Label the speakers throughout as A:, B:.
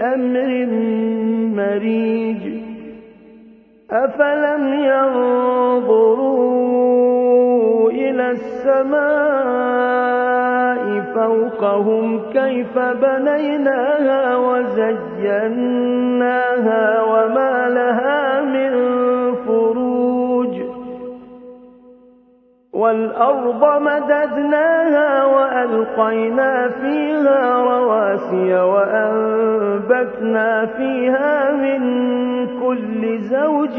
A: أَمْرٍ مَّرِيجٍ أَفَلَمْ يَنظُرُوا إِلَى السَّمَاءِ فَوْقَهُمْ كَيْفَ بَنَيْنَاهَا وَزَيَّنَّاهَا وَمَا لَهَا وَالْأَرْضَ مَدَدْنَاهَا وَأَلْقَيْنَا فِيهَا رَوَاسِيَ وَأَنبَتْنَا فِيهَا مِن كُلِّ زَوْجٍ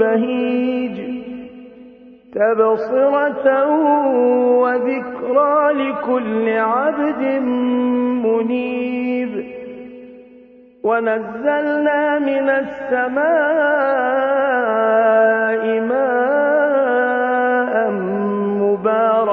A: بَهِيجٍ تَبْصِرَةً وَذِكْرَىٰ لِكُلِّ عَبْدٍ مُّنِيبٍ وَنَزَّلْنَا مِنَ السَّمَاءِ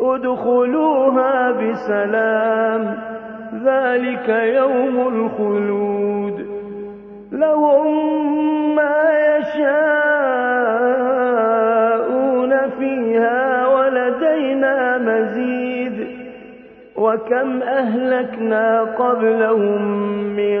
A: ادخلوها بسلام. ذلك يوم الخلود. لهم ما يشاءون فيها ولدينا مزيد. وكم أهلكنا قبلهم من